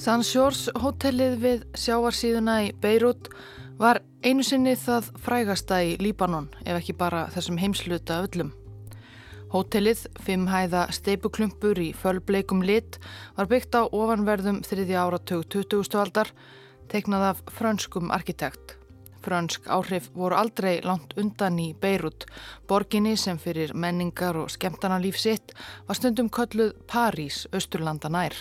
Sandsjórs hotellið við sjávarsíðuna í Beirut var einu sinni það frægasta í Líbanon ef ekki bara þessum heimsluta öllum. Hotellið, fimmhæða steipuklumpur í fölbleikum lit, var byggt á ofanverðum þriðja áratug 20. aldar, teiknað af frönskum arkitekt. Frönsk áhrif voru aldrei langt undan í Beirut, borginni sem fyrir menningar og skemtana líf sitt var stundum kölluð París, austurlanda nær.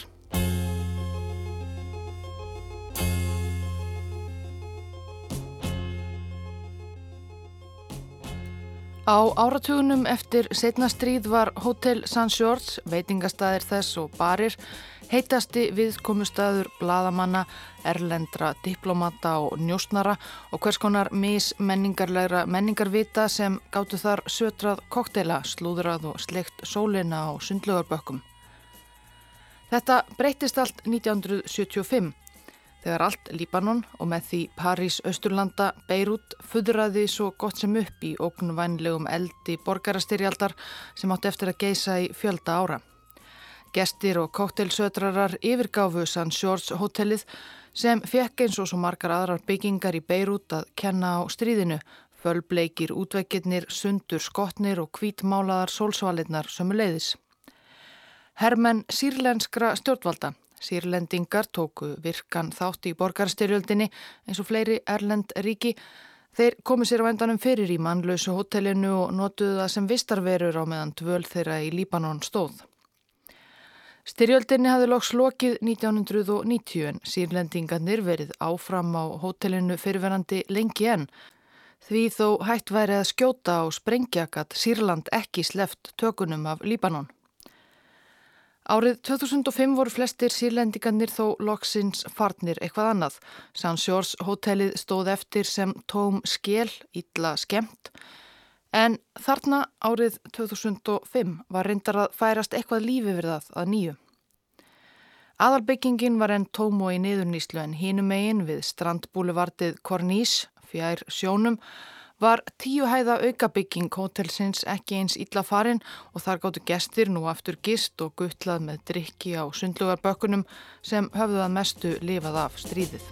Á áratugunum eftir setna stríð var Hotel St. George, veitingastæðir þess og barir, heitasti viðkomustaður bladamanna, erlendra, diplomata og njósnara og hvers konar mismenningarlegra menningarvita sem gáttu þar sötrað koktela, slúðrað og sleikt sólina á sundlugarbökkum. Þetta breytist allt 1975 Þegar allt Líbanon og með því París, Östurlanda, Beirut fuðraði svo gott sem upp í ógnvænlegum eldi borgarastyrjaldar sem átti eftir að geisa í fjölda ára. Gestir og kóttelsötrarar yfirgáfu San Sjórns hotellið sem fekk eins og svo margar aðrar byggingar í Beirut að kenna á stríðinu, fölbleikir útveikirnir, sundur skotnir og kvítmálaðar sólsvalinnar sömu leiðis. Hermenn sírlenskra stjórnvalda Sýrlendingar tóku virkan þátt í borgarstyrjöldinni eins og fleiri Erlend ríki. Þeir komu sér á endanum fyrir í mannlausu hotellinu og notuðu það sem vistarverur á meðan dvöl þeirra í Líbanon stóð. Styrjöldinni hafði loks lokið 1990 en sírlendingarnir verið áfram á hotellinu fyrirverandi lengi enn. Því þó hætt væri að skjóta og sprengja gatt Sýrland ekki sleft tökunum af Líbanon. Árið 2005 voru flestir sírlendingarnir þó loksins farnir eitthvað annað. Sandsjórs hotellið stóð eftir sem tóm skél, ítla skemmt. En þarna árið 2005 var reyndar að færast eitthvað lífi við það að nýju. Aðalbyggingin var enn tóm og í niðurníslu en hínum eigin við strandbúlevartið Kornís, fjær sjónum, var tíu hæða aukabygging hótelsins ekki eins illa farin og þar gáttu gestir nú aftur gist og guttlað með drikki á sundlugarbökkunum sem höfðu að mestu lifað af stríðið.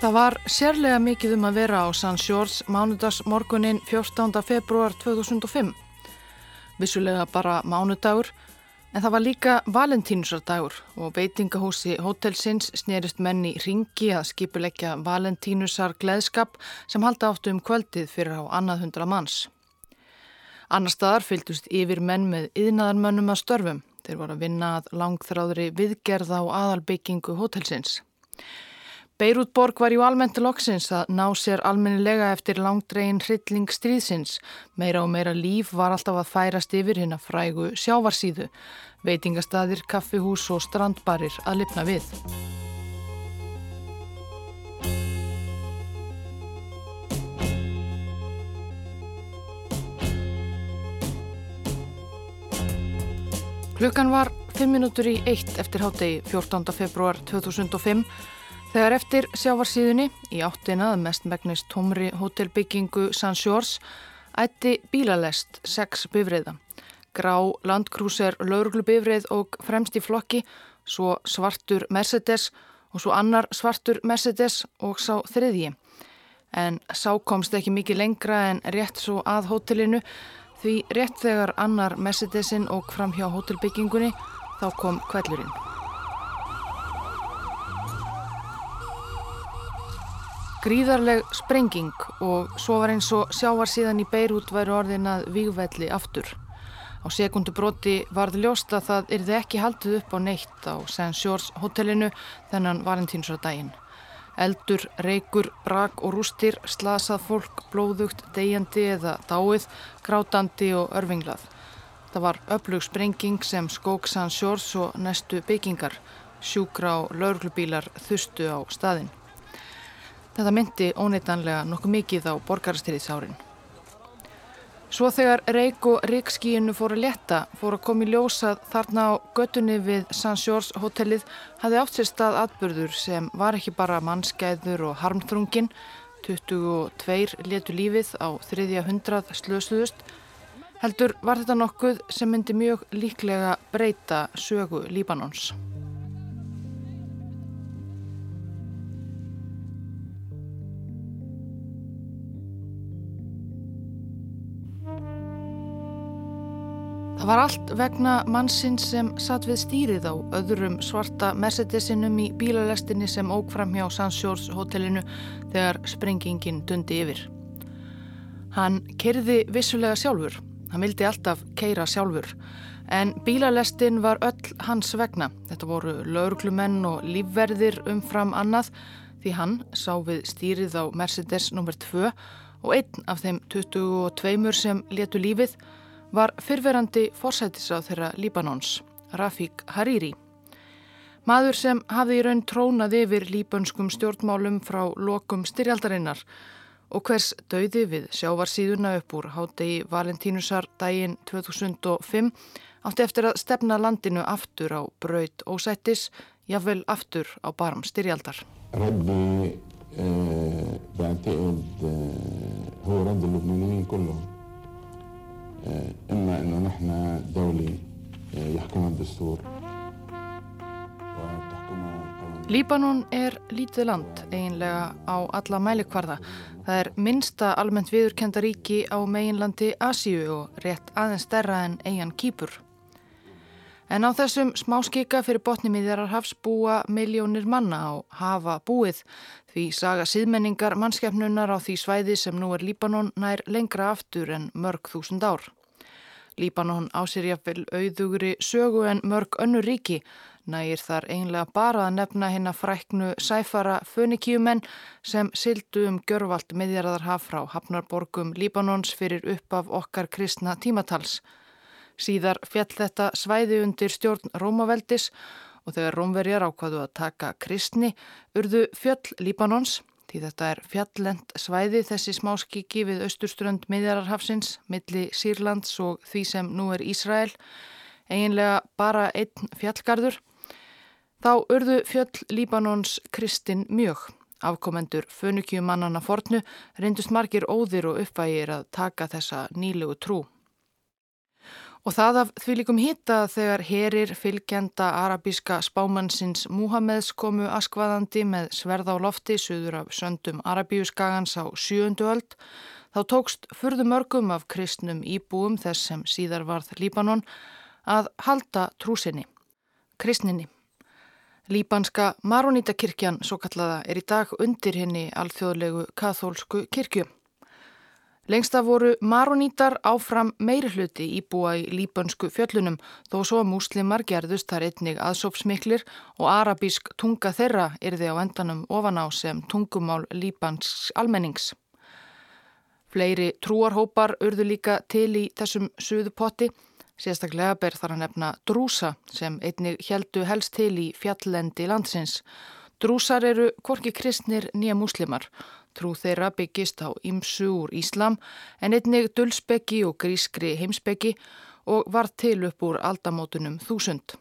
Það var sérlega mikið um að vera á San Sjórs mánudagsmorgunin 14. februar 2005. Vissulega bara mánudagur En það var líka valentínusardagur og veitingahúsi hótelsins snerist menni ringi að skipuleggja valentínusar gleðskap sem halda áttu um kvöldið fyrir á annað hundra manns. Annar staðar fylgdust yfir menn með yðnaðarmönnum að störfum. Þeir voru að vinna að langþráðri viðgerða og aðalbyggingu hótelsins. Beirútborg var jú almennt loksins að ná sér almennilega eftir langdregin hrylling stríðsins. Meira og meira líf var alltaf að færast yfir hinn að frægu sjávarsíðu. Veitingastadir, kaffihús og strandbarir að lifna við. Klukkan var 5 minútur í 1 eftir hátegi 14. februar 2005 Þegar eftir sjávarsíðunni í áttina að mestmægnist tómri hótelbyggingu Sandsjórs ætti bílalest sex bifriða. Grá landkrúser lauruglubifrið og fremst í flokki, svo svartur Mercedes og svo annar svartur Mercedes og sá þriðji. En sá komst ekki mikið lengra en rétt svo að hótelinu því rétt þegar annar Mercedesin og fram hjá hótelbyggingunni þá kom kveldurinn. Gríðarleg sprenging og svo var eins og sjávar síðan í Beirut væri orðin að vígvelli aftur. Á sekundu broti varð ljóst að það yrði ekki haldið upp á neitt á St. George hotellinu þennan valentínsradaginn. Eldur, reykur, brak og rústir, slasað fólk, blóðugt, deyjandi eða dáið, grátandi og örfinglað. Það var öflug sprenging sem skók St. George og næstu byggingar. Sjúkra og lauruglubílar þustu á staðinn. Þetta myndi óneitanlega nokkuð mikið á borgarstyrðisárin. Svo þegar reik og reikskíinu fóru að leta, fóru að komi ljósað þarna á göttunni við Sandsjórs hotellið hafði átt sér stað atbyrður sem var ekki bara mannskæður og harmþrungin, 22 letu lífið á þriðja hundrað slösuðust, Heldur var þetta nokkuð sem myndi mjög líklega breyta sögu Líbanons. Það var allt vegna mannsins sem satt við stýrið á öðrum svarta Mercedesinum í bílalestinni sem óg fram hjá Sandsjórs hotellinu þegar sprengingin dundi yfir. Hann kerði vissulega sjálfur, hann vildi alltaf keira sjálfur, en bílalestin var öll hans vegna. Þetta voru laurglumenn og lífverðir umfram annað því hann sá við stýrið á Mercedes nr. 2 og einn af þeim 22 sem letu lífið var fyrverandi fórsættisráð þeirra Líbanons, Rafik Hariri. Maður sem hafði í raun trónaði yfir líbönskum stjórnmálum frá lokum styrjaldarinnar og hvers döiði við sjávar síðuna upp úr hátegi Valentínusar dægin 2005 átti eftir að stefna landinu aftur á braut ósættis, jáfnvel aftur á barm styrjaldar. Rætti, eh, إما إنه نحن دولة يحكمها الدستور Líbanon er lítið land eiginlega á alla mælikvarða. Það er minsta almennt viðurkenda ríki á meginlandi Asíu og rétt aðeins stærra en eigin kýpur. En á þessum smáskika fyrir botnimiðjarar hafsbúa miljónir manna á hafa búið því saga síðmenningar mannskefnunar á því svæði sem nú er Líbanon nær lengra aftur en mörg þúsund ár. Líbanon ásýrjafil auðugri sögu en mörg önnu ríki nægir þar einlega bara að nefna hérna fræknu sæfara fönikíumenn sem sildu um görvalt miðjarðarhaf frá Hafnarborgum Líbanons fyrir upp af okkar kristna tímatals. Síðar fjall þetta svæði undir stjórn Rómaveldis og þegar Rómverjar ákvaðu að taka kristni urðu fjöll Líbanons Því þetta er fjallend svæði þessi smáskiki við austurströnd miðjararhafsins, milli Sýrlands og því sem nú er Ísrael, eiginlega bara einn fjallgarður. Þá urðu fjöll Líbanons Kristinn mjög. Afkomendur fönukjumannana fornu reyndust margir óðir og uppvægir að taka þessa nýlegu trú. Og það af því líkum hitta þegar herir fylgjenda arabíska spámannsins Múhameðs komu askvaðandi með sverð á lofti suður af söndum Arabíuskagans á sjöundu öld, þá tókst fyrðu mörgum af kristnum íbúum þess sem síðar varð Líbanon að halda trúsinni, kristninni. Líbanska Maronítakirkjan, svo kallaða, er í dag undir henni alþjóðlegu kathólsku kirkju. Lengst af voru maronítar áfram meiri hluti íbúa í líbönsku fjöllunum þó svo múslimar gerðust þar einnig aðsópsmiklir og arabísk tunga þeirra yrði á endanum ofan á sem tungumál líbansk almennings. Fleiri trúarhópar urðu líka til í þessum suðu potti. Sérstaklega ber þar að nefna drúsa sem einnig heldu helst til í fjallendi landsins. Drúsar eru korki kristnir nýja múslimar Trú þeirra byggist á ymsu úr Íslam en einnig dulsbeggi og grískri heimsbeggi og var til upp úr aldamótunum þúsund.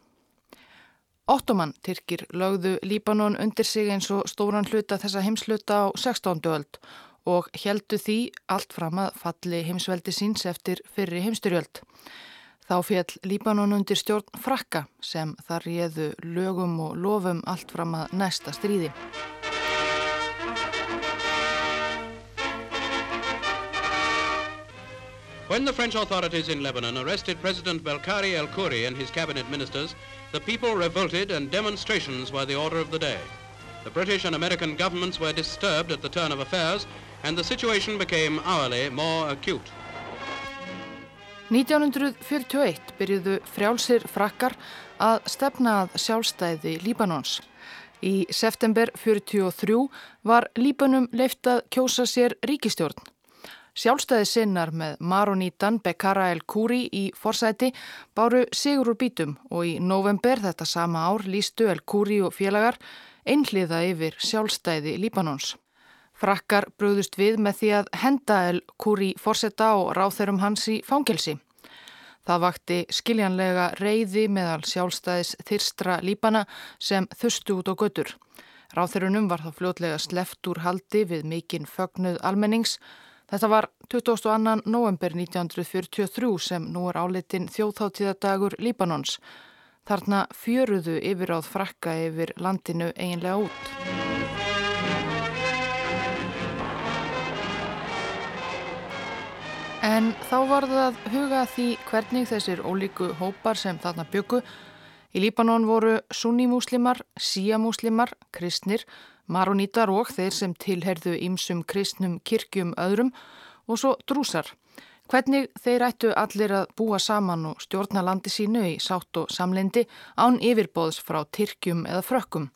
Ottoman Tyrkir lögðu Líbanon undir sig eins og stóran hluta þessa heimsluta á 16. öld og heldu því allt fram að falli heimsveldi síns eftir fyrri heimstyrjöld. Þá fjall Líbanon undir stjórn frakka sem þar réðu lögum og lofum allt fram að næsta stríði. When the French authorities in Lebanon arrested President Belkari el-Khoury and his cabinet ministers, the people revolted and demonstrations were the order of the day. The British and American governments were disturbed at the turn of affairs and the situation became hourly more acute. 1941 byrjuðu frjálsir frakkar að stefna að sjálfstæði Líbanons. Í september 43 var Líbanum leift að kjósa sér ríkistjórn. Sjálfstæði sinnar með Maronítan Bekara El Kúri í forsæti báru sigur úr bítum og í november þetta sama ár lístu El Kúri og félagar einhliða yfir sjálfstæði Líbanons. Frakkar brúðust við með því að henda El Kúri forsetta og ráþeirum hans í fangelsi. Það vakti skiljanlega reyði meðal sjálfstæðis þyrstra Líbana sem þustu út á götur. Ráþeirunum var þá fljótlega sleft úr haldi við mikinn fögnuð almennings Þetta var 22. november 1943 sem nú er álitin þjóðháttíðadagur Líbanons. Þarna fjöruðu yfiráð frakka yfir landinu eiginlega út. En þá var það huga því hvernig þessir ólíku hópar sem þarna byggu. Í Líbanon voru sunnímúslimar, síamúslimar, kristnir, maronítar og þeir sem tilherðu ímsum kristnum kirkjum öðrum og svo drúsar. Hvernig þeir ættu allir að búa saman og stjórna landi sínu í sátt og samlendi án yfirbóðs frá Tyrkjum eða frökkum.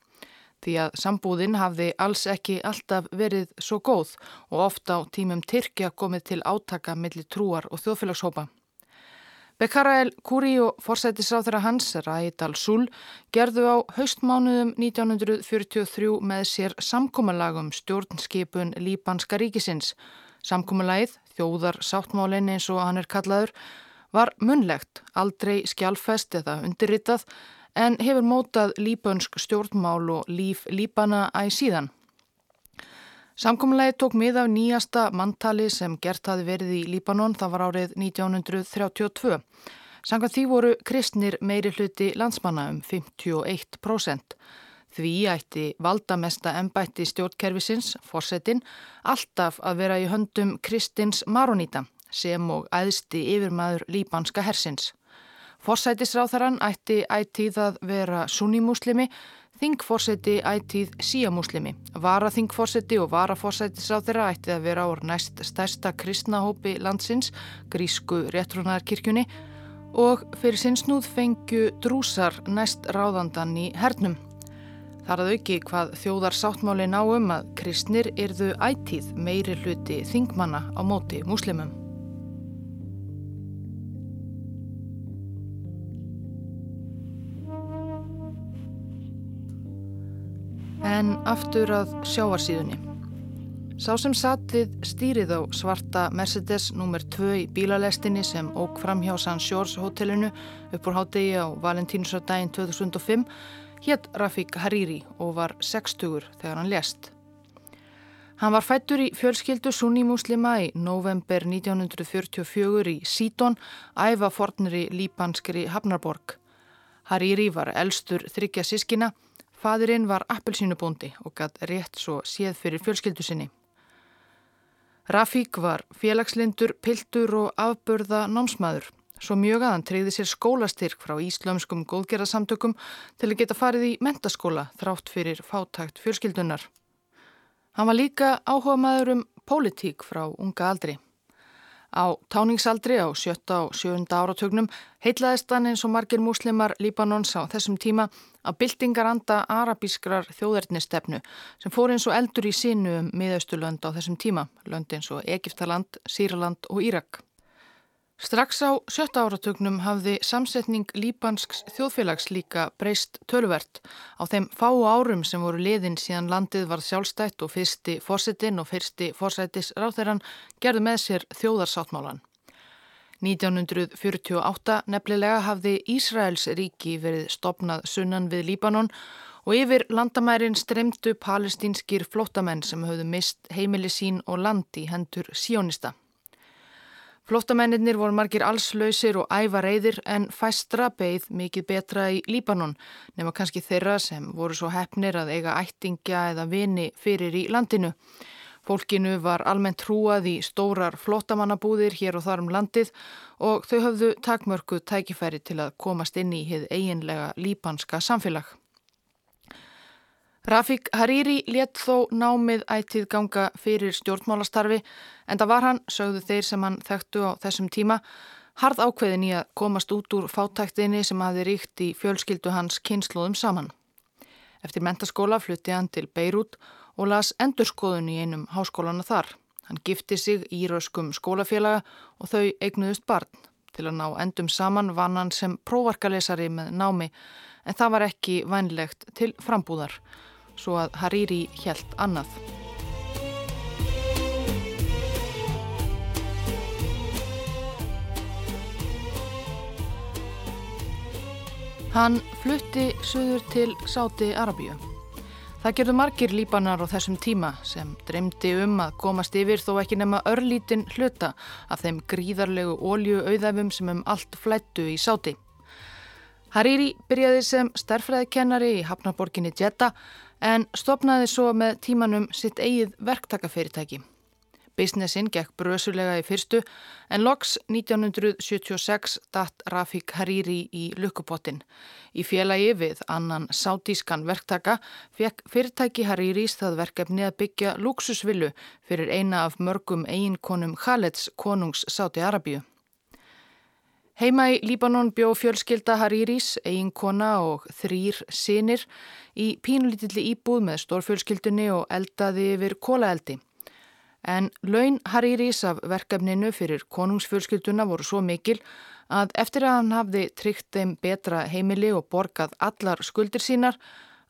Því að sambúðin hafði alls ekki alltaf verið svo góð og ofta á tímum Tyrkja komið til átaka millir trúar og þjóðfélagshópa. Bekarael Kúri og forsættisráþara hans, Ræt al-Sul, gerðu á haustmánuðum 1943 með sér samkómalagum stjórnskipun Líbanska ríkisins. Samkómalagið, þjóðar sáttmálinn eins og hann er kallaður, var munlegt, aldrei skjálfest eða undirritað en hefur mótað líbönsk stjórnmál og líf líbana æg síðan. Samkomlega tók mið af nýjasta mantali sem gert hafi verið í Líbanon, það var árið 1932. Samkvæmt því voru kristnir meiri hluti landsmanna um 51%. Því ætti valdamesta ennbætti stjórnkerfisins, forsetin, alltaf að vera í höndum kristins maronýta sem og æðsti yfirmaður líbanska hersins. Forsætisráþarann ætti ættið að vera sunnimuslimi Þingforseti ætið síamúslimi. Varaþingforseti og varaforsætisráþeira ætti að vera ár næst stærsta kristnahópi landsins, grísku réttrúnaðarkirkjunni og fyrir sinnsnúð fengju drúsar næst ráðandan í hernum. Þar að auki hvað þjóðar sáttmáli ná um að kristnir yrðu ætið meiri hluti þingmanna á móti múslimum. En aftur að sjáarsíðunni. Sá sem satt við stýrið á svarta Mercedes nr. 2 í bílalestinni sem óg fram hjá San Shores hotellinu upp úr hátegi á Valentínusardaginn 2005 hétt Rafik Hariri og var 60 þegar hann lest. Hann var fættur í fjölskyldu sunni muslima í november 1944 í Síton, æfa fornri líbanskri Hafnarborg. Hariri var elstur þryggja sískina Fadurinn var appelsínubóndi og gatt rétt svo séð fyrir fjölskyldu sinni. Rafík var félagslindur, piltur og afbörða námsmaður. Svo mjög að hann treyði sér skólastyrk frá íslömskum góðgerðarsamtökum til að geta farið í mentaskóla þrátt fyrir fátækt fjölskyldunar. Hann var líka áhuga maður um pólitík frá unga aldri. Á táningsaldri á sjötta og sjönda áratögnum heitlaðist hann eins og margir múslimar Líbanons á þessum tíma að byltingaranda arabískrar þjóðernistefnu sem fór eins og eldur í sínu um miðaustulönd á þessum tíma, lönd eins og Egiptaland, Sýraland og Írak. Strax á sjötta áratögnum hafði samsetning líbansks þjóðfélags líka breyst tölvert. Á þeim fáu árum sem voru liðin síðan landið var sjálfstætt og fyrsti fórsetin og fyrsti fórsætis ráþeirann gerði með sér þjóðarsáttmálan. 1948 nefnilega hafði Ísraels ríki verið stopnað sunnan við Líbanon og yfir landamærin stremdu palestínskir flottamenn sem höfðu mist heimili sín og land í hendur síónista. Flóttamennir voru margir allslausir og æfa reyðir en fæstra beigð mikið betra í Líbanon nema kannski þeirra sem voru svo hefnir að eiga ættingja eða vini fyrir í landinu. Fólkinu var almennt trúað í stórar flóttamannabúðir hér og þar um landið og þau höfðu takmörku tækifæri til að komast inn í hið eiginlega líbanska samfélag. Rafik Hariri létt þó námið ættið ganga fyrir stjórnmálastarfi en það var hann, sögðu þeir sem hann þekktu á þessum tíma, harð ákveðin í að komast út úr fátæktinni sem hafi ríkt í fjölskyldu hans kynnslóðum saman. Eftir mentaskóla flutti hann til Beirut og las endurskoðun í einum háskólana þar. Hann gifti sig í röskum skólafélaga og þau eignuðust barn. Til að ná endum saman vann hann sem prófarkalesari með námi en það var ekki vænlegt til frambúðar svo að Hariri helt annað. Hann flutti söður til Sáti Arabíu. Það gerðu margir líbanar á þessum tíma sem dreymdi um að komast yfir þó ekki nema örlítinn hluta af þeim gríðarlegu óljuauðæfum sem um allt flættu í sáti. Hariri byrjaði sem stærfræðikennari í Hafnaborginni Jeddah en stopnaði svo með tímanum sitt eigið verktakafyrirtæki. Businessin gekk brösulega í fyrstu en loks 1976 datt Rafik Hariri í lukkupottin. Í félagi við annan sátískan verktaka fekk fyrirtæki Hariris það verkefni að byggja luxusvillu fyrir eina af mörgum eiginkonum Khaleds konungs Sáti Arabíu. Heima í Líbanon bjó fjölskylda Hariris, eiginkona og þrýr sinir í pínulítilli íbúð með stórfjölskyldunni og eldaði yfir kólaeldi. En laun Hariris af verkefninu fyrir konungsfjölskylduna voru svo mikil að eftir að hann hafði tryggt þeim betra heimili og borgað allar skuldir sínar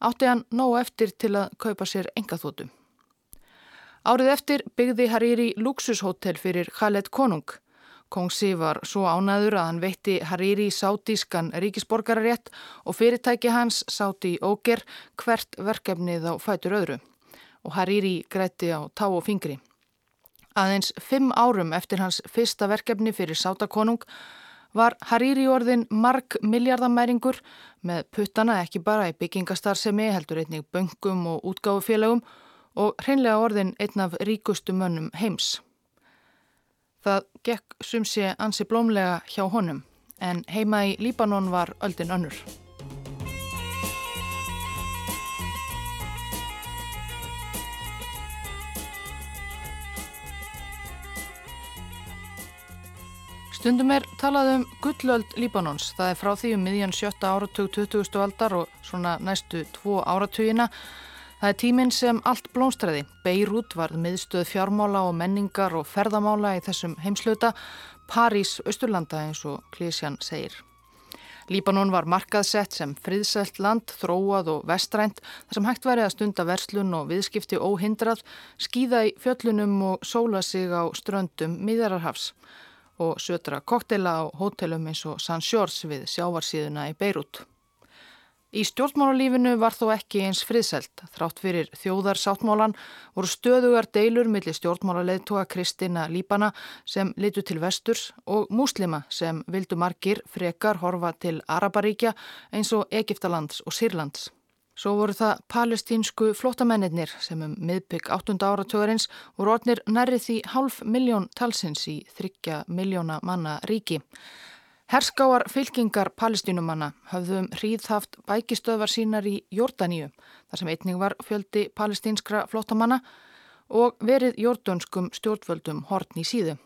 átti hann nóg eftir til að kaupa sér engaþótu. Árið eftir byggði Hariri luxushótel fyrir Khaled Konung. Kongsi var svo ánaður að hann veitti Hariri sátískan ríkisborgararétt og fyrirtæki hans sáti óger hvert verkefnið á fætur öðru. Og Hariri grætti á tá og fingri. Aðeins fimm árum eftir hans fyrsta verkefni fyrir sátakonung var Hariri orðin marg miljardamæringur með puttana ekki bara í byggingastarsemi heldur einnig böngum og útgáfufélagum og hreinlega orðin einn af ríkustu mönnum heims. Það gekk sumsi ansi blómlega hjá honum en heima í Líbanon var öldin önnur. Stundum er talað um gullöld Líbanons. Það er frá því um miðjan sjötta áratug 20. aldar og svona næstu tvo áratugina. Það er tíminn sem allt blómstræði. Beirut var miðstöð fjármála og menningar og ferðamála í þessum heimslauta. París, Östurlanda eins og Klísjan segir. Líbanon var markaðsett sem friðsælt land, þróað og vestrænt þar sem hægt væri að stunda verslun og viðskipti óhindrað, skýða í fjöllunum og sóla sig á ströndum miðararhafs og sötra koktela á hótelum eins og San Sjórns við sjávarsíðuna í Beirut. Í stjórnmálarlífinu var þó ekki eins friðselt. Þrátt fyrir þjóðarsáttmálan voru stöðugar deilur millir stjórnmálarleðtoga Kristina Líbana sem litu til vesturs og múslima sem vildu margir frekar horfa til Araparíkja eins og Egiptalands og Sýrlands. Svo voru það palestínsku flottamennir sem um miðbygg 8. áratögarins voru orðnir nærri því half miljón talsins í þryggja miljóna manna ríki. Herskáar fylkingar palestínumanna hafðum um hríðhaft bækistöðvar sínar í Jórdaníu þar sem einning var fjöldi palestínskra flottamanna og verið jordönskum stjórnvöldum hortn í síðu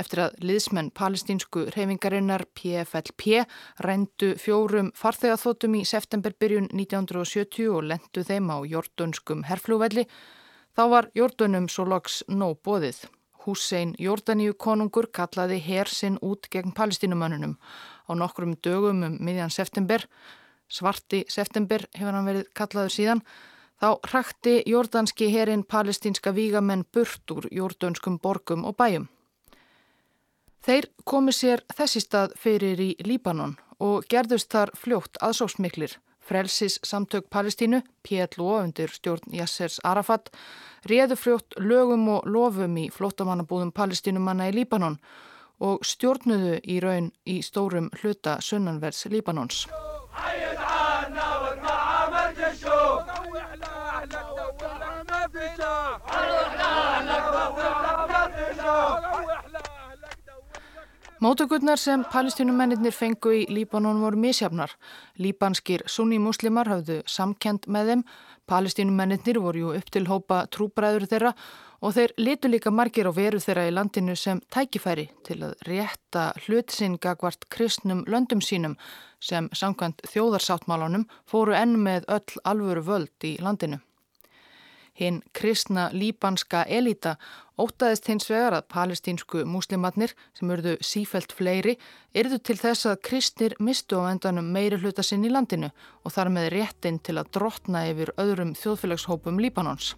eftir að liðsmenn palestínsku reyfingarinnar PFLP rændu fjórum farþegaþótum í septemberbyrjun 1970 og lendu þeim á jordönskum herflúvelli, þá var jordönum svo loks nóg bóðið. Húsein Jordaníu konungur kallaði hersinn út gegn palestínumannunum á nokkrum dögum um miðjan september, svarti september hefur hann verið kallaður síðan, þá hrakti jordanski herin palestínska vígamenn burt úr jordönskum borgum og bæjum. Þeir komi sér þessi stað fyrir í Líbanon og gerðust þar fljótt aðsóksmiklir. Frelsis samtök Palestínu, PLO undir stjórn Yassers Arafat, réðu fljótt lögum og lofum í flottamannabúðum palestínumanna í Líbanon og stjórnuðu í raun í stórum hluta sunnanverðs Líbanons. Mótökurnar sem palestínumennir fengu í Líbanon voru misjafnar. Líbanskir sunni-muslimar hafðu samkend með þeim. Palestínumennir voru jú upp til hópa trúbræður þeirra og þeir litu líka margir á veru þeirra í landinu sem tækifæri til að rétta hlutsingagvart kristnum löndum sínum sem samkvæmt þjóðarsáttmálunum fóru enn með öll alvöru völd í landinu. Hinn kristna líbanska elita ótaðist hins vegar að palestínsku múslimatnir sem urðu sífelt fleiri yrðu til þess að kristnir mistu á endanum meiri hluta sinn í landinu og þar með réttin til að drotna yfir öðrum þjóðfélagshópum Líbanons.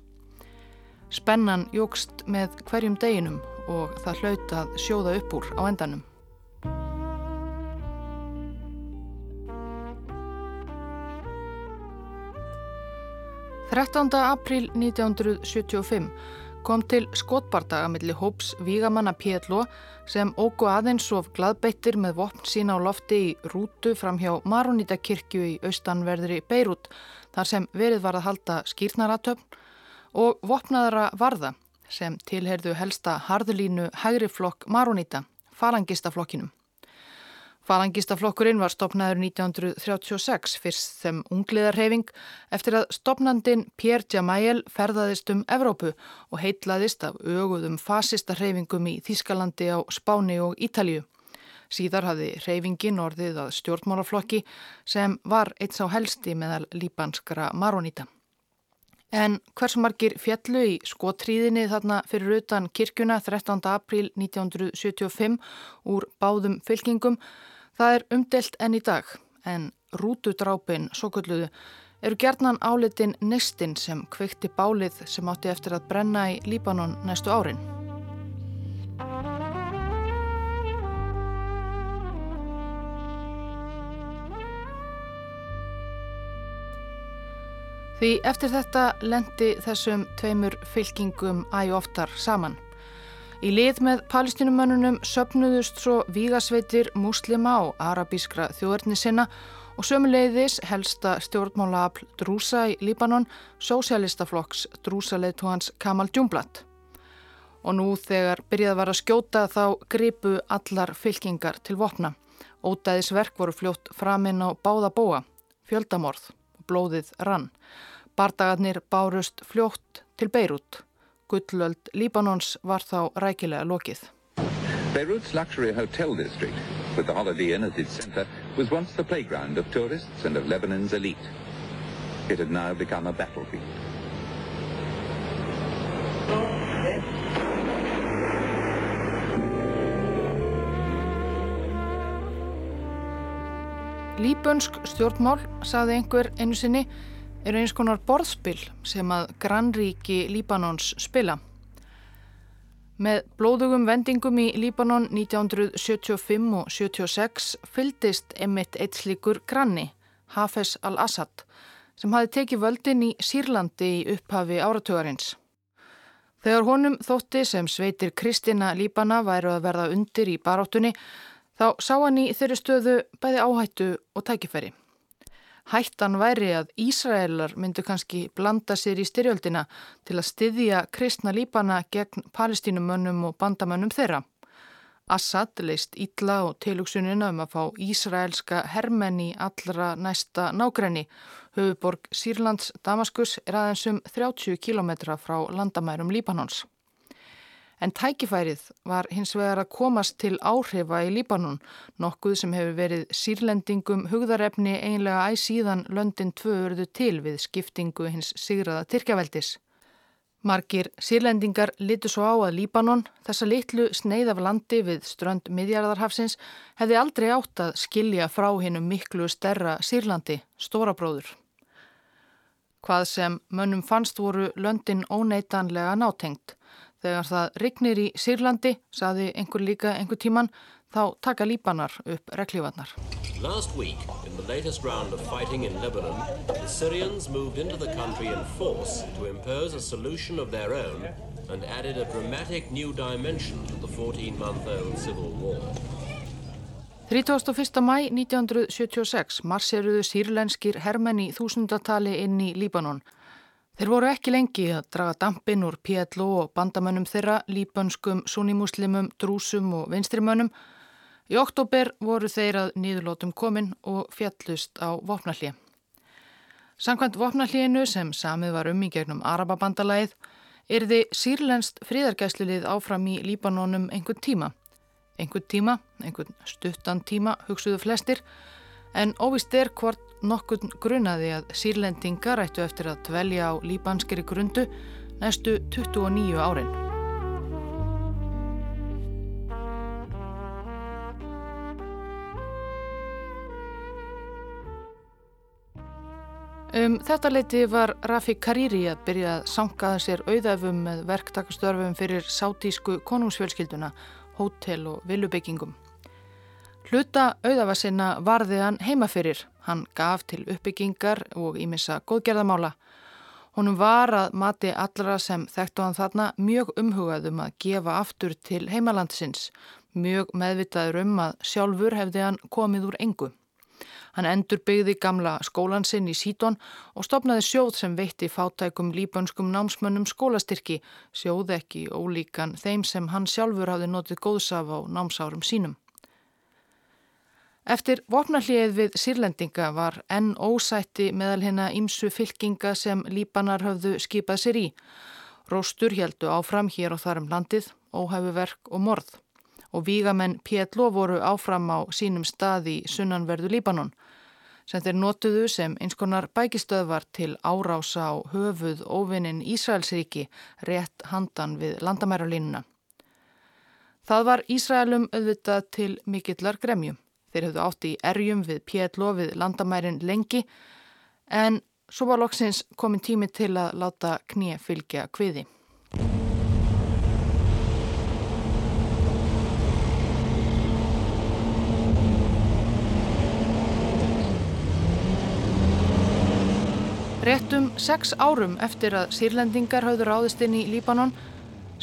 Spennan jógst með hverjum deginum og það hlaut að sjóða upp úr á endanum. 13. apríl 1975 kom til skotbardaga millir hóps Vígamanna Pétlo sem ógu aðeins of gladbeittir með vopn sína á lofti í rútu fram hjá Maronítakirkju í austanverðri Beirut þar sem verið var að halda skýrnaratöfn og vopnaðara varða sem tilherðu helsta harðulínu hægri flokk Maroníta, falangistaflokkinum. Falangistaflokkurinn var stopnaður 1936 fyrst þeim ungliðarhefing eftir að stopnandin Pierre Jamael ferðaðist um Evrópu og heitlaðist af öguðum fasistarhefingum í Þískalandi á Spáni og Ítalju. Síðar hafði hreyfingin orðið að stjórnmálaflokki sem var eitt sá helsti meðal líbanskara maronita. En hversu margir fjallu í skotríðinni þarna fyrir utan kirkuna 13. apríl 1975 úr báðum fylkingum Það er umdelt enn í dag en rútudrápin, svo kulluðu, eru gerðnan álitin neistinn sem kveikti bálið sem átti eftir að brenna í Líbanon næstu árin. Því eftir þetta lendi þessum tveimur fylkingum æg oftar saman. Í lið með palestinumönnunum söpnuðust svo vígasveitir muslima og arabískra þjóðarni sinna og sömuleiðis helsta stjórnmálaafl Drúsa í Líbanon, sósialistaflokks Drúsa-leituhans Kamal Djumblatt. Og nú þegar byrjað var að skjóta þá gripu allar fylkingar til vopna. Ódæðisverk voru fljótt framinn á báða bóa, fjöldamorð og blóðið rann. Bardagarnir bárust fljótt til Beirut. Gullöld Líbanons var þá rækilega lokið. Beirut's luxury hotel district, with the Holiday Inn at its center, was once the playground of tourists and of Lebanon's elite. It had now become a battlefield. Líbönsk stjórnmál, saði einhver einu sinni, eru eins konar borðspil sem að grannríki Líbanons spila. Með blóðugum vendingum í Líbanon 1975 og 76 fyldist emitt eitt slíkur granni, Hafez al-Assad, sem hafi tekið völdin í Sýrlandi í upphafi áratögarins. Þegar honum þótti sem sveitir Kristina Líbana væru að verða undir í baráttunni, þá sá hann í þeirri stöðu bæði áhættu og tækifæri. Hættan væri að Ísraelar myndu kannski blanda sér í styrjöldina til að styðja kristna lípana gegn palestínumönnum og bandamönnum þeirra. Assad leist ítla og tilugsunina um að fá Ísraelska hermenni allra næsta nágrenni. Höfuborg Sýrlands Damaskus er aðeins um 30 km frá landamærum Líbanons. En tækifærið var hins vegar að komast til áhrifa í Líbanon, nokkuð sem hefur verið sírlendingum hugðarefni einlega æsíðan löndin tvöurðu til við skiptingu hins sigraða Tyrkjaveldis. Margir sírlendingar litu svo á að Líbanon, þessa litlu sneið af landi við strönd miðjarðarhafsins, hefði aldrei átt að skilja frá hinnum miklu stærra sírlandi, Stórabróður. Hvað sem mönnum fannst voru löndin óneitanlega nátengt. Þegar það rignir í Sýrlandi, saði einhver líka einhver tíman, þá taka líbanar upp reglífarnar. Week, Lebanon, own and added a dramatic new dimension to the 14-month-old civil war. 31. mæ 1976 marseruðu sírlenskir hermenni þúsundatali inn í Líbanon. Þeir voru ekki lengi að draga dampin úr PLO og bandamönnum þeirra, líbönskum, sunnimuslimum, drúsum og vinstrimönnum. Í oktober voru þeir að nýðurlótum komin og fjallust á vopnallið. Sankvæmt vopnallíðinu sem samið var um í gegnum Arababandalæð er þið sírlenst fríðargæslilið áfram í Líbanonum einhvern tíma. Einhvern tíma, einhvern stuttan tíma, hugsuðu flestir, en óvist er hvort nokkurn grunaði að sírlendingar ættu eftir að dvelja á líbanskeri grundu næstu 29 árin. Um þetta leiti var Rafi Kariri að byrja að sankaða sér auðæfum með verktakastörfum fyrir sátísku konungsfjölskylduna, hótel og vilubyggingum. Hluta auðafa sinna varði hann heima fyrir. Hann gaf til uppbyggingar og ímissa góðgerðamála Honum var að mati allra sem þekktu hann þarna mjög umhugaðum að gefa aftur til heimalandsins, mjög meðvitaður um að sjálfur hefði hann komið úr engu. Hann endur byggði gamla skólan sinn í Sítón og stopnaði sjóð sem veitti fátækum líbönskum námsmönnum skólastyrki, sjóð ekki ólíkan þeim sem hann sjálfur hafði notið góðsaf á námsárum sínum. Eftir vopnallið við sírlendinga var enn ósætti meðal hérna ímsu fylkinga sem líbanar höfðu skipað sér í. Róstur heldu áfram hér og þar um landið, óhæfu verk og morð og vígamenn Pétlo voru áfram á sínum stað í sunnanverðu Líbanon sem þeir notuðu sem eins konar bækistöðvar til árása á höfuð óvinnin Ísraelsríki rétt handan við landamæralínuna. Það var Ísraelum auðvitað til mikillar gremju. Þeir hefðu átt í erjum við Pétlo við landamærin lengi en svo var loksins komin tími til að láta knið fylgja kviði. Réttum sex árum eftir að sírlendingar hafðu ráðist inn í Líbanon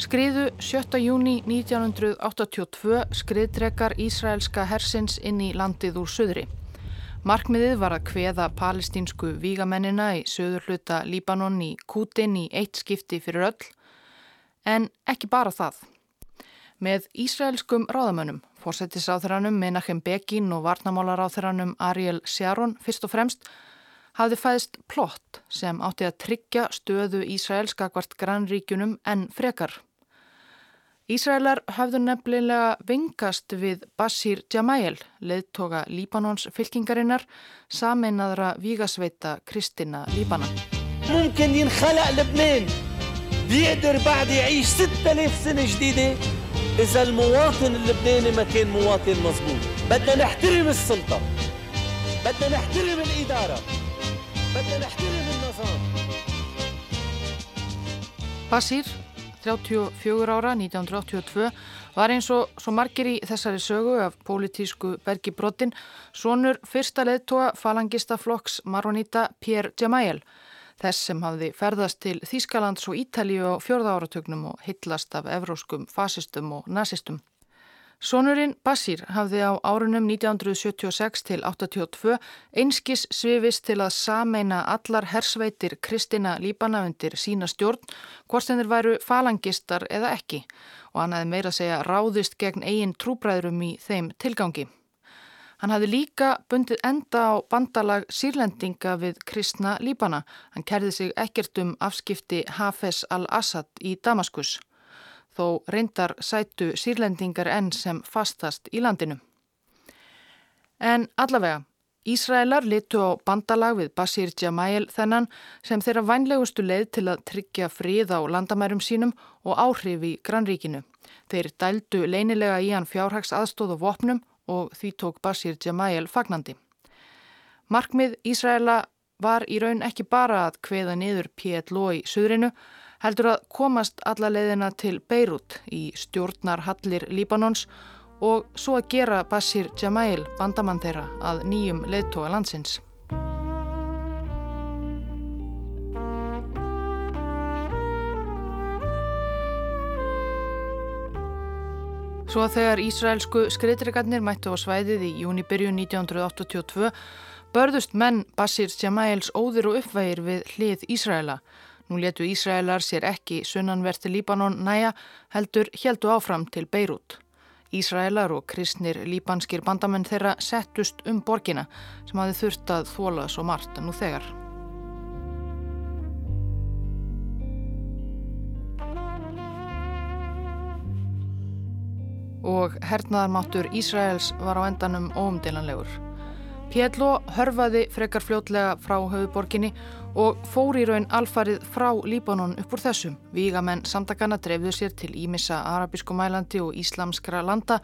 skriðu 7. júni 1982 skriðtrekar Ísraelska hersins inn í landið úr söðri. Markmiðið var að kveða palestínsku vígamennina í söður hluta Líbanon í Kútin í eitt skipti fyrir öll, en ekki bara það. Með Ísraelskum ráðamönnum, fórsetisráþuranum Menachem Begin og varnamálaráþuranum Ariel Sharon fyrst og fremst, hafði fæðst plott sem átti að tryggja stöðu Ísraelskakvart grannríkunum en frekar. Ísraelar hafðu nefnilega vingast við Basir Djamæl, leðtoga Líbanons fylkingarinnar, saminnaðra Vígasveita Kristina Líbana. Mungkin ég hlala Lefnin, bíður bæði í 6.000 sinni jdýdi, eða múatin Lefnini maður múatin mazgúl. Bæðna nættirum í sölda, bæðna nættirum í ídara. بدنا نحترم الإدارة Basír, 34 ára, 1982, var eins og svo margir í þessari sögu af pólitísku bergi brotin, sonur fyrsta leðtoga falangista flokks Maronita Pierre Jamael, þess sem hafði ferðast til Þýskalands og Ítalíu á fjörða áratögnum og hillast af evróskum fasistum og nazistum. Sónurinn Basír hafði á árunum 1976 til 82 einskis svifist til að sameina allar hersveitir Kristina Líbana undir sína stjórn, hvort þeir væru falangistar eða ekki og hann hefði meira að segja ráðist gegn eigin trúbræðurum í þeim tilgangi. Hann hafði líka bundið enda á bandalag sírlendinga við Kristna Líbana. Hann kerði sig ekkert um afskipti Hafez al-Assad í Damaskus þó reyndar sætu sírlendingar enn sem fastast í landinu. En allavega, Ísraelar litu á bandalag við Basir Jamail þennan sem þeirra vænlegustu leið til að tryggja frið á landamærum sínum og áhrif í grannríkinu. Þeir dældu leinilega í hann fjárhags aðstóð og vopnum og því tók Basir Jamail fagnandi. Markmið Ísraela var í raun ekki bara að kveða niður PLO í söðrinu, heldur að komast alla leiðina til Beirut í stjórnarhallir Líbanons og svo að gera Basir Jamail bandamann þeirra að nýjum leiðtóa landsins. Svo að þegar Ísraelsku skriðtrikarnir mættu á svæðið í júnibyrju 1982 börðust menn Basir Jamails óðir og uppvægir við hlið Ísraela Nú letu Ísraelar sér ekki sunnanverti Líbanon næja heldur heldu áfram til Beirut. Ísraelar og kristnir líbanskir bandamenn þeirra settust um borgina sem hafi þurft að þóla svo margt nú þegar. Og hernaðarmáttur Ísraels var á endanum óumdélanlegur. Pjello hörfaði frekar fljótlega frá höfuborginni og fór í raun alfarið frá Líbanon upp úr þessum. Vígamenn samtakana drefðu sér til Ímissa, Arabískumælandi og Íslamskra landa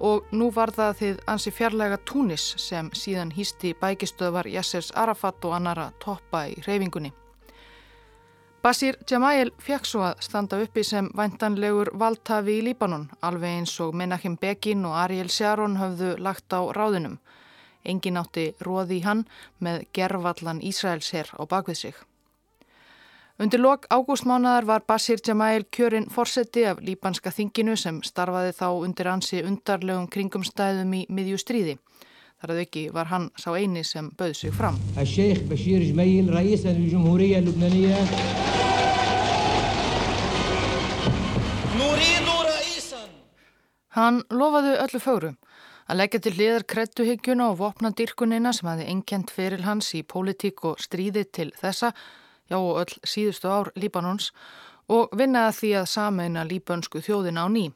og nú var það þið ansi fjarlæga Túnis sem síðan hýsti bækistöðvar Yassers Arafat og annara toppa í reyfingunni. Basir Jamail fekk svo að standa uppi sem væntanlegur valdhafi í Líbanon, alveg eins og Menachem Begin og Ariel Sharon höfðu lagt á ráðunum. Engin átti róði í hann með gervallan Ísraels herr á bakvið sig. Undir lok ágústmánaðar var Basir Jamail kjörinn fórseti af líbanska þinginu sem starfaði þá undir ansi undarlegum kringumstæðum í miðju stríði. Þar að ekki var hann sá eini sem bauð sig fram. Sheikh Bashir Jamail, ræðis af Jumhúriya Lubnaniya. Hann lofaði öllu fórum að leggja til liðar krettuhyggjuna og vopna dyrkunina sem hafi enkjent fyrir hans í pólitík og stríði til þessa já og öll síðustu ár Líbanons og vinnaði því að sameina líbönsku þjóðina á ný.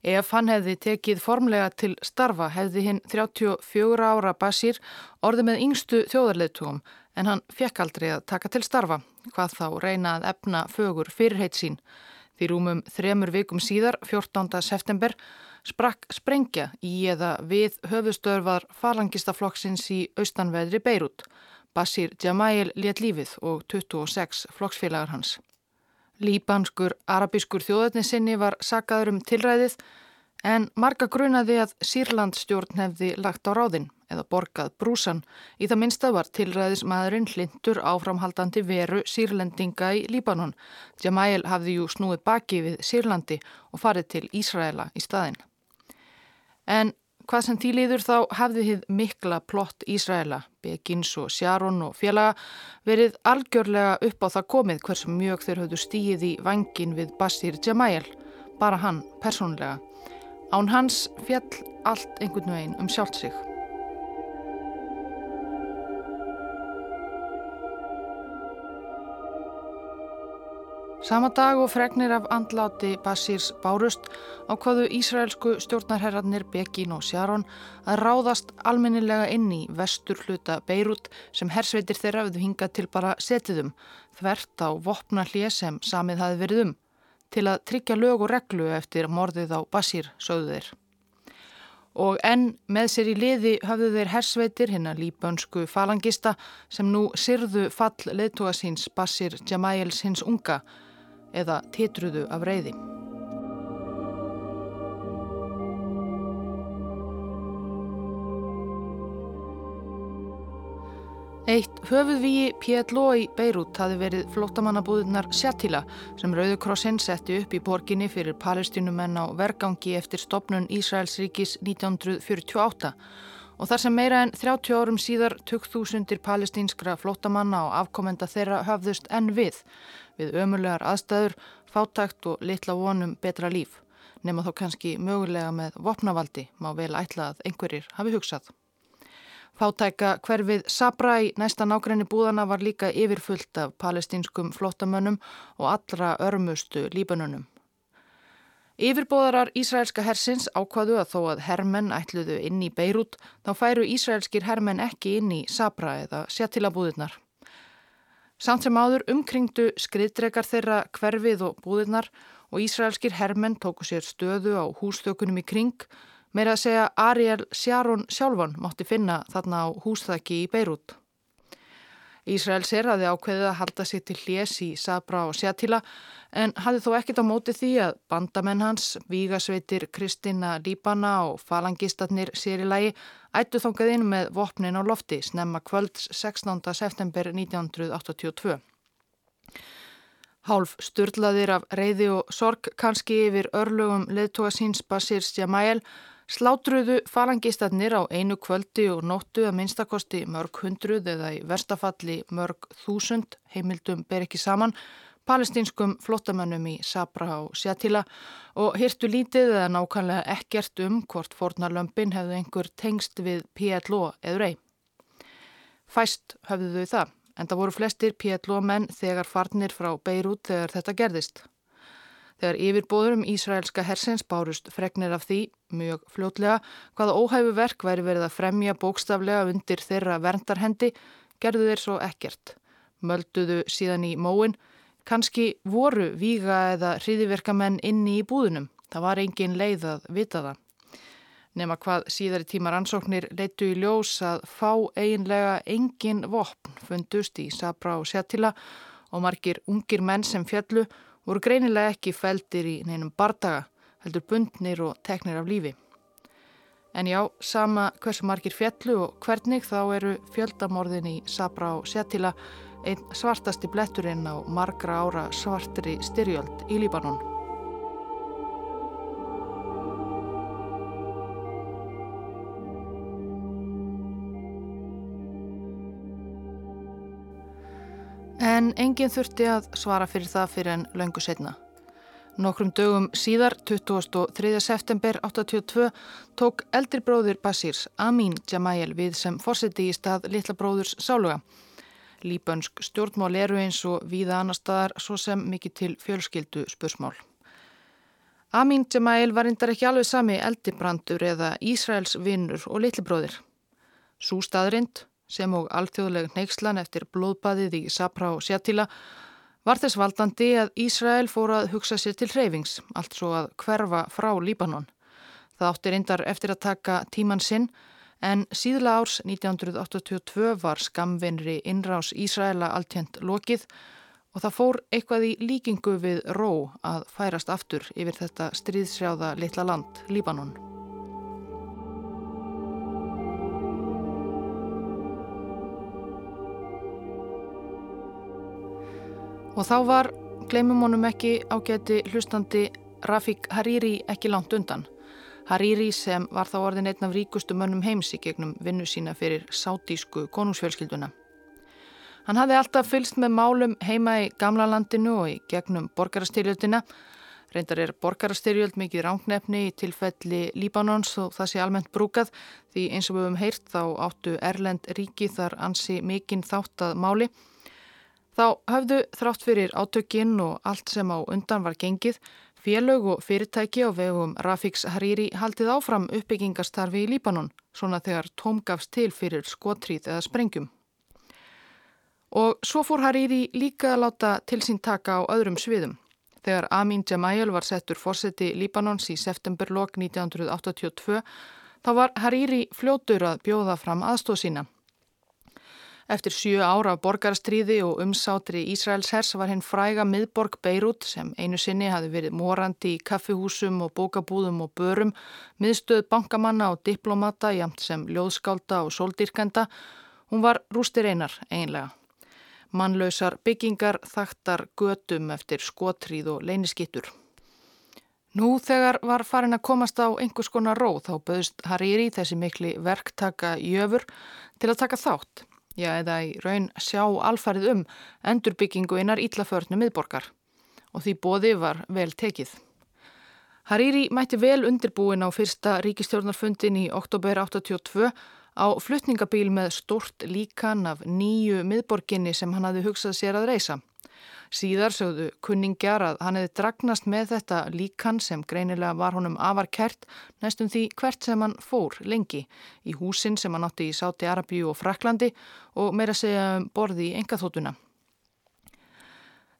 Ef hann hefði tekið formlega til starfa hefði hinn 34 ára Basir orði með yngstu þjóðarleitugum en hann fekk aldrei að taka til starfa, hvað þá reyna að efna fögur fyrirheit sín. Því rúmum þremur vikum síðar, 14. september, sprakk sprengja í eða við höfustörfar falangistaflokksins í austanveðri Beirut. Basir Jamail létt lífið og 26 flokksfélagar hans. Líbanskur arabískur þjóðetnisinni var sagaður um tilræðið en marga grunaði að Sýrlandstjórn hefði lagt á ráðinn eða borgað brúsan. Í það minnsta var tilræðismæðurinn hlindur áframhaldandi veru sírlendinga í Líbanon. Jamail hafði jú snúið baki við Sýrlandi og farið til Ísraela í staðin. En Hvað sem tíliður þá hafði hið mikla plott Ísraela, Begins og Sharon og félaga verið algjörlega upp á það komið hversu mjög þeir höfðu stíið í vangin við Basir Jamail, bara hann persónlega. Án hans fjall allt einhvern veginn um sjálft sig. Sama dag og fregnir af andláti Basirs bárust ákvaðu Ísraelsku stjórnarherrarnir Begin og Sharon að ráðast almennilega inn í vestur hluta Beirut sem hersveitir þeirra við hingað til bara setiðum þvert á vopna hlið sem samið hafi verið um til að tryggja lög og reglu eftir morðið á Basir sögðu þeir. Og enn með sér í liði hafðu þeir hersveitir hinn að líbönsku falangista sem nú sirðu fall leðtoga síns Basir Jamails hins unga eða titruðu af reyði. Eitt höfuðvíi PLO í Beirut hafi verið flótamannabúðunar Sjattila sem Rauðurkrossinn setti upp í borginni fyrir palestinumenn á vergangi eftir stopnun Ísraels ríkis 1948 og þar sem meira en 30 árum síðar 2000 palestínskra flótamanna og afkomenda þeirra höfðust enn við við ömurlegar aðstæður, fátækt og litla vonum betra líf, nema þó kannski mögulega með vopnavaldi má vel ætla að einhverjir hafi hugsað. Fátæka hverfið Sabra í næsta nákrenni búðana var líka yfirfullt af palestinskum flottamönnum og allra örmustu líbanunum. Yfirbóðarar Ísraelska hersins ákvaðu að þó að hermenn ætluðu inn í Beirut þá færu Ísraelskir hermenn ekki inn í Sabra eða séttilabúðirnar. Samt sem áður umkringdu skriðdrekar þeirra hverfið og búðirnar og Ísraelskir hermenn tóku sér stöðu á hústökunum í kring meira að segja Ariel Sharon sjálfan mátti finna þarna á húsþæki í Beirut. Ísrael sér hafði ákveðið að halda sig til hljés í Sabra og Sjatila en hafði þó ekkit á móti því að bandamenn hans, vígasveitir Kristina Líbana og falangistatnir sér í lagi ættu þongað inn með vopnin á lofti snemma kvölds 16. september 1982. Hálf störlaðir af reyði og sorg kannski yfir örlögum leðtoga síns Basir Sjamæl Slátruðu falangistarnir á einu kvöldi og nóttu að minnstakosti mörg hundruð eða í verstafalli mörg þúsund, heimildum ber ekki saman, palestinskum flottamönnum í Sabra og Sjatila og hirtu lítið eða nákvæmlega ekkert um hvort fornarlömpin hefðu einhver tengst við PLO eður ei. Fæst höfðu þau það, en það voru flestir PLO menn þegar farnir frá Beirut þegar þetta gerðist. Þegar yfirbóðurum Ísraelska hersins bárust fregnir af því, mjög fljótlega, hvaða óhæfu verk væri verið að fremja bókstaflega undir þeirra verndarhendi, gerðu þeir svo ekkert. Mölduðu síðan í móin, kannski voru víga eða hriðiverkamenn inni í búðunum. Það var engin leið að vita það. Nefna hvað síðari tímar ansóknir leitu í ljós að fá eiginlega engin vopn fundust í Sabra og Sjatila og margir ungir menn sem fjallu voru greinilega ekki feldir í neinum bardaga, heldur bundnir og teknir af lífi. En já, sama hversu margir fjallu og hvernig þá eru fjöldamorðin í Sabra og Setila einn svartasti bletturinn á margra ára svartri styrjöld í Líbanon. En enginn þurfti að svara fyrir það fyrir en löngu setna. Nokkrum dögum síðar, 23. september 82, tók eldri bróður Basirs, Amin Jamayel, við sem fórseti í stað litla bróðurs Sáluga. Líbönsk stjórnmál eru eins og víða annar staðar svo sem mikið til fjölskyldu spursmál. Amin Jamayel var reyndar ekki alveg sami eldibrandur eða Ísraels vinnur og litli bróðir. Sú staðrind, sem og alþjóðleg neykslan eftir blóðbaðið í Sapra og Sjatila, var þess valdandi að Ísrael fór að hugsa sér til hreyfings, allt svo að hverfa frá Líbanon. Það átti reyndar eftir að taka tíman sinn, en síðla árs 1982 var skamvinri innrás Ísraela alltjönd lokið og það fór eitthvað í líkingu við ró að færast aftur yfir þetta stríðsjáða litla land, Líbanon. Og þá var, gleymum honum ekki ágæti hlustandi Rafik Hariri ekki langt undan. Hariri sem var þá orðin einn af ríkustu mönnum heims í gegnum vinnu sína fyrir sátísku konungsfjölskylduna. Hann hafði alltaf fylst með málum heima í gamla landinu og í gegnum borgarastyrjöldina. Reyndar er borgarastyrjöld mikið ránknefni í tilfelli Líbanons og það sé almennt brúkað því eins og við höfum heyrt þá áttu Erlend ríki þar ansi mikinn þátt að máli. Þá hafðu þrátt fyrir átökinn og allt sem á undan var gengið, félög og fyrirtæki á vegum Rafiks Hariri haldið áfram uppbyggingastarfi í Líbanon, svona þegar tóm gafst til fyrir skotríð eða sprengjum. Og svo fór Hariri líka að láta til sín taka á öðrum sviðum. Þegar Amin Jamayel var settur fórseti Líbanons í septemberlokk 1982, þá var Hariri fljótur að bjóða fram aðstóð sína. Eftir sjö ára af borgarstríði og umsátri Ísraels hers var hinn fræga miðborg Beirut sem einu sinni hafi verið morandi í kaffihúsum og bókabúðum og börum, miðstöð bankamanna og diplomata jamt sem ljóðskálda og sóldýrkenda. Hún var rústir einar einlega. Mannlausar byggingar þaktar götum eftir skotríð og leyniskittur. Nú þegar var farin að komast á einhvers konar róð þá böðst Hariri þessi mikli verktaka jöfur til að taka þátt já eða í raun sjá alfarið um endurbyggingu einar íllaförnu miðborgar og því bóði var vel tekið. Hariri mætti vel undirbúin á fyrsta ríkistjórnarfundin í oktober 82 á flutningabíl með stort líkan af nýju miðborginni sem hann hafði hugsað sér að reysa. Síðar sögðu kunningjar að hann hefði dragnast með þetta líkan sem greinilega var honum afar kert næstum því hvert sem hann fór lengi í húsin sem hann átti í Sáti Arabíu og Fraklandi og meira segja um borði í engaþótuna.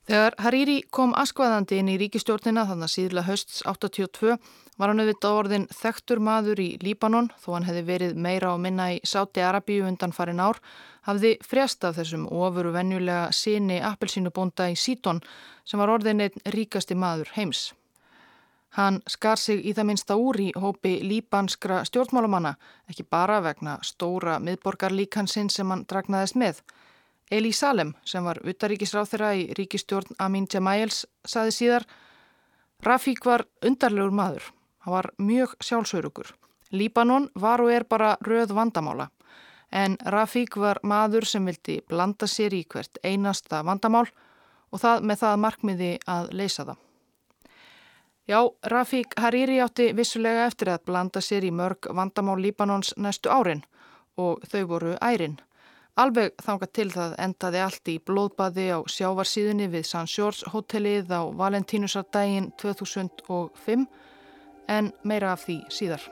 Þegar Hariri kom askvaðandi inn í ríkistjórnina þannig að síðla hösts 82 var hann auðvitað orðin þektur maður í Líbanon þó hann hefði verið meira á minna í Sáti Arabíu undan farin ár hafði frjast af þessum ofuru venjulega síni appelsínubonda í Sítón sem var orðin einn ríkasti maður heims. Hann skar sig í það minnsta úr í hópi líbanskra stjórnmálumanna ekki bara vegna stóra miðborgarlíkansinn sem hann dragnaðist með Eli Salem sem var utaríkisráð þeirra í ríkistjórn Amin Jamayels saði síðar Rafík var undarlegur maður. Hann var mjög sjálfsörugur. Líbanon var og er bara röð vandamála. En Rafík var maður sem vildi blanda sér í hvert einasta vandamál og það með það markmiði að leysa það. Já, Rafík Hariri átti vissulega eftir að blanda sér í mörg vandamál Líbanons næstu árin og þau voru ærin. Alveg þanga til það endaði allt í blóðbaði á sjávarsíðunni við San Sjórs hotellið á Valentínusardaginn 2005 en meira af því síðar.